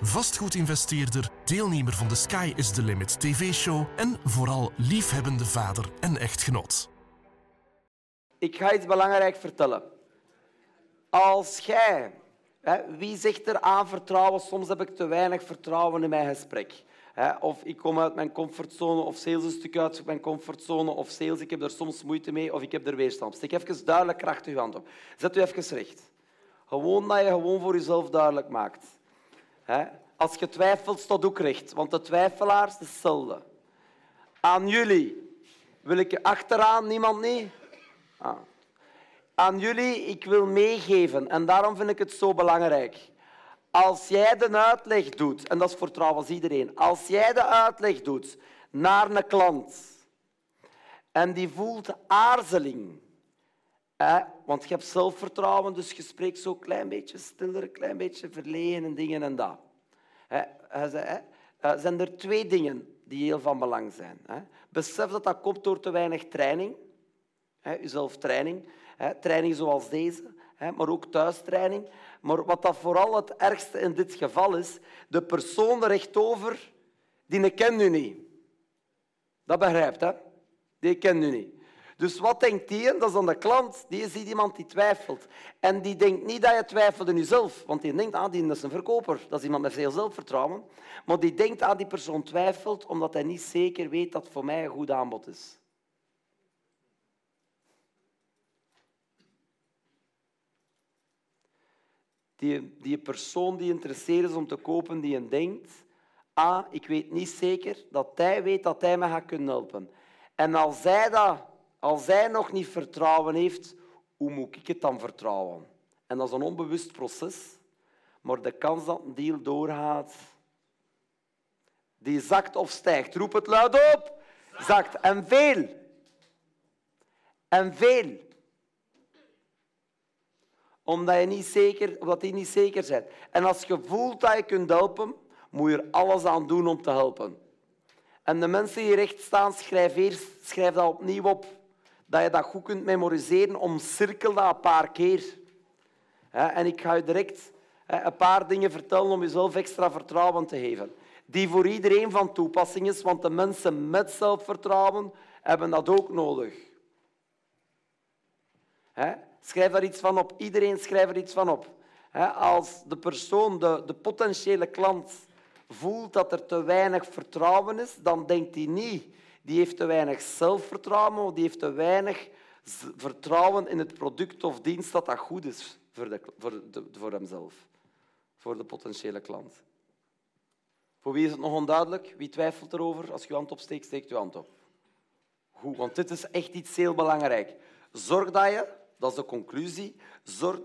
vastgoedinvesteerder, deelnemer van de Sky is the Limit TV-show en vooral liefhebbende vader en echtgenoot. Ik ga iets belangrijk vertellen. Als jij, hè, wie zegt er aan vertrouwen? Soms heb ik te weinig vertrouwen in mijn gesprek. Hè, of ik kom uit mijn comfortzone, of sales een stuk uit mijn comfortzone, of sales, ik heb er soms moeite mee, of ik heb er weerstand. Steek even duidelijk krachtig uw hand op. Zet u even recht. Gewoon dat je gewoon voor jezelf duidelijk maakt. Als je twijfelt, staat ook recht, want de twijfelaars, is hetzelfde. Aan jullie wil ik achteraan, niemand niet? Ah. Aan jullie, ik wil meegeven en daarom vind ik het zo belangrijk. Als jij de uitleg doet, en dat is voor trouwens iedereen, als jij de uitleg doet naar een klant en die voelt aarzeling, hè, want je hebt zelfvertrouwen, dus je spreekt zo klein beetje stiller, een klein beetje verlegen en dingen en dat. Eh, zijn er twee dingen die heel van belang zijn. Besef dat dat komt door te weinig training, jezelf training, training zoals deze, maar ook thuistraining. Maar wat dat vooral het ergste in dit geval is, de persoon er rechtover, die kent u niet. Dat begrijpt, hè? Die kent u niet. Dus wat denkt die? Dat is dan de klant. Die ziet iemand die twijfelt. En die denkt niet dat je twijfelt in jezelf. Want die denkt, ah, die is een verkoper. Dat is iemand met veel zelfvertrouwen. Maar die denkt, ah, die persoon twijfelt omdat hij niet zeker weet dat het voor mij een goed aanbod is. Die, die persoon die geïnteresseerd is om te kopen, die denkt, ah, ik weet niet zeker dat hij weet dat hij me gaat kunnen helpen. En als hij, dat, als hij nog niet vertrouwen heeft, hoe moet ik het dan vertrouwen? En dat is een onbewust proces, maar de kans dat een deal doorgaat, die zakt of stijgt. Roep het luid op. Zakt. En veel. En veel omdat je niet zeker, omdat niet zeker bent. En als je voelt dat je kunt helpen, moet je er alles aan doen om te helpen. En de mensen die recht staan, schrijf, eerst, schrijf dat opnieuw op. Dat je dat goed kunt memoriseren, omcirkel dat een paar keer. En ik ga je direct een paar dingen vertellen om jezelf extra vertrouwen te geven. Die voor iedereen van toepassing is, want de mensen met zelfvertrouwen hebben dat ook nodig. Schrijf daar iets van op. Iedereen schrijft er iets van op. Als de persoon, de, de potentiële klant, voelt dat er te weinig vertrouwen is, dan denkt hij niet, die heeft te weinig zelfvertrouwen die heeft te weinig vertrouwen in het product of dienst dat dat goed is voor, de, voor, de, voor hemzelf, voor de potentiële klant. Voor wie is het nog onduidelijk? Wie twijfelt erover? Als je hand opsteekt, steekt je hand op. Goed, want dit is echt iets heel belangrijk. Zorg dat je dat is de conclusie. Zorg,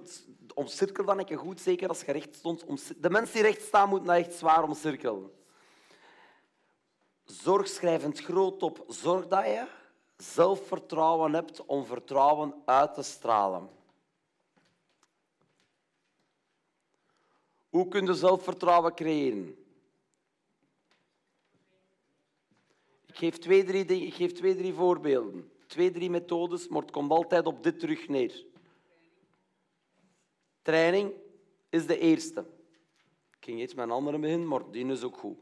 omcirkel dan een keer goed, zeker als je recht stond. De mensen die recht staan, moeten dat echt zwaar omcirkelen. Zorg, schrijvend groot op. Zorg dat je zelfvertrouwen hebt om vertrouwen uit te stralen. Hoe kun je zelfvertrouwen creëren? Ik geef twee, drie, ik geef twee, drie voorbeelden twee, drie methodes, maar het komt altijd op dit terug neer. Training is de eerste. Ik ging iets met een andere beginnen, maar die is ook goed.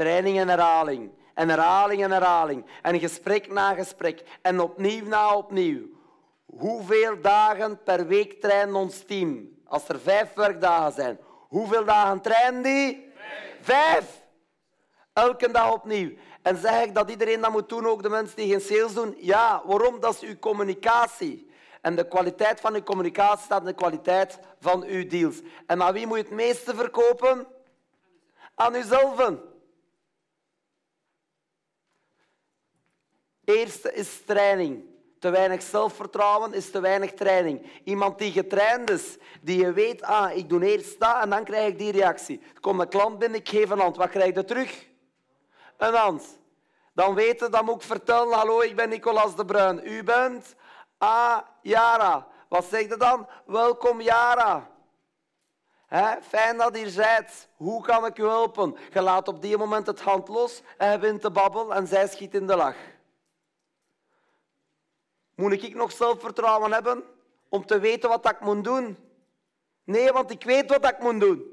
Training en herhaling. En herhaling en herhaling. En gesprek na gesprek. En opnieuw na opnieuw. Hoeveel dagen per week traint ons team? Als er vijf werkdagen zijn. Hoeveel dagen trainen die? Vijf. vijf. Elke dag opnieuw. En zeg ik dat iedereen dat moet doen, ook de mensen die geen sales doen? Ja, waarom? Dat is uw communicatie. En de kwaliteit van uw communicatie staat in de kwaliteit van uw deals. En aan wie moet je het meeste verkopen? Aan uzelf. Eerste is training. Te weinig zelfvertrouwen is te weinig training. Iemand die getraind is, die je weet, ah, ik doe eerst dat en dan krijg ik die reactie. Komt een klant binnen, ik geef een hand. Wat krijg je terug? een hand. Dan weten, dan moet ik vertellen, hallo, ik ben Nicolas de Bruin. U bent? Ah, Jara. Wat zegt je dan? Welkom, Jara. fijn dat je zijt. Hoe kan ik u helpen? Je laat op die moment het hand los en hij begint te babbelen en zij schiet in de lach. Moet ik nog zelfvertrouwen hebben om te weten wat ik moet doen? Nee, want ik weet wat ik moet doen.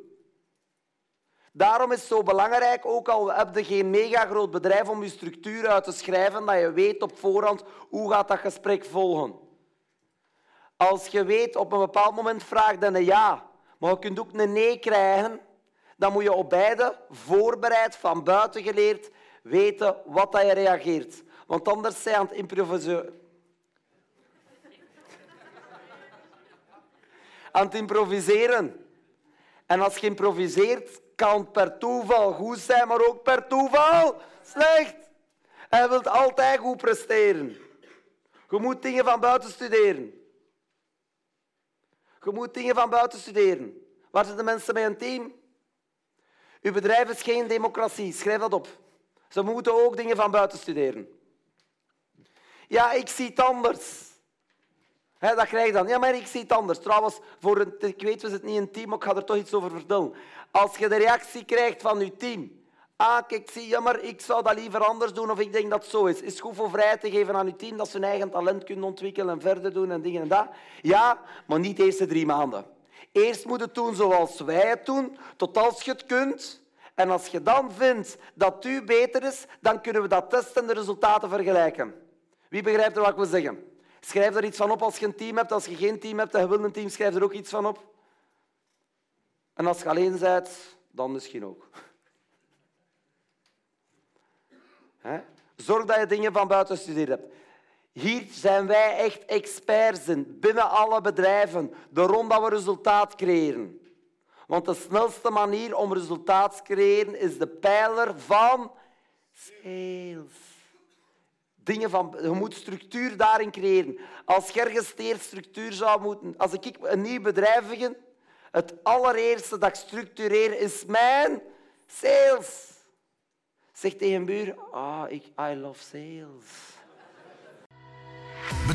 Daarom is het zo belangrijk, ook al heb je geen mega groot bedrijf, om je structuur uit te schrijven, dat je weet op voorhand hoe gaat dat gesprek volgen. Als je weet, op een bepaald moment vraagt een ja, maar je kunt ook een nee krijgen, dan moet je op beide voorbereid, van buiten geleerd, weten wat dat je reageert. Want anders zijn je aan het improviseren. Aan het improviseren. En als je improviseert, kan het per toeval goed zijn, maar ook per toeval slecht. Je wilt altijd goed presteren. Je moet dingen van buiten studeren. Je moet dingen van buiten studeren. Waar zitten de mensen bij een team? Uw bedrijf is geen democratie. Schrijf dat op. Ze moeten ook dingen van buiten studeren. Ja, ik zie het anders. Dat krijg je dan. Ja, maar ik zie het anders. Trouwens, voor een, ik weet, we zitten niet in een team, maar ik ga er toch iets over vertellen. Als je de reactie krijgt van je team. Ah, kijk, zie, jammer, ik zou dat liever anders doen of ik denk dat het zo is. Is goed voor vrij te geven aan je team dat ze hun eigen talent kunnen ontwikkelen en verder doen en dingen en dat? Ja, maar niet de eerste drie maanden. Eerst moet het doen zoals wij het doen, tot als je het kunt. En als je dan vindt dat u beter is, dan kunnen we dat testen en de resultaten vergelijken. Wie begrijpt er wat ik wil zeggen? Schrijf er iets van op als je een team hebt. Als je geen team hebt en je wil een team, schrijf er ook iets van op. En als je alleen bent, dan misschien ook. Zorg dat je dingen van buiten studeert hebt. Hier zijn wij echt experts in, binnen alle bedrijven, de rond dat we resultaat creëren. Want de snelste manier om resultaat te creëren is de pijler van sales. Dingen van, je moet structuur daarin creëren. Als je ergens structuur zou moeten... Als ik een nieuw bedrijf begin, het allereerste dat ik structureer is mijn sales. Zeg tegen een buur, ah, ik, I love sales.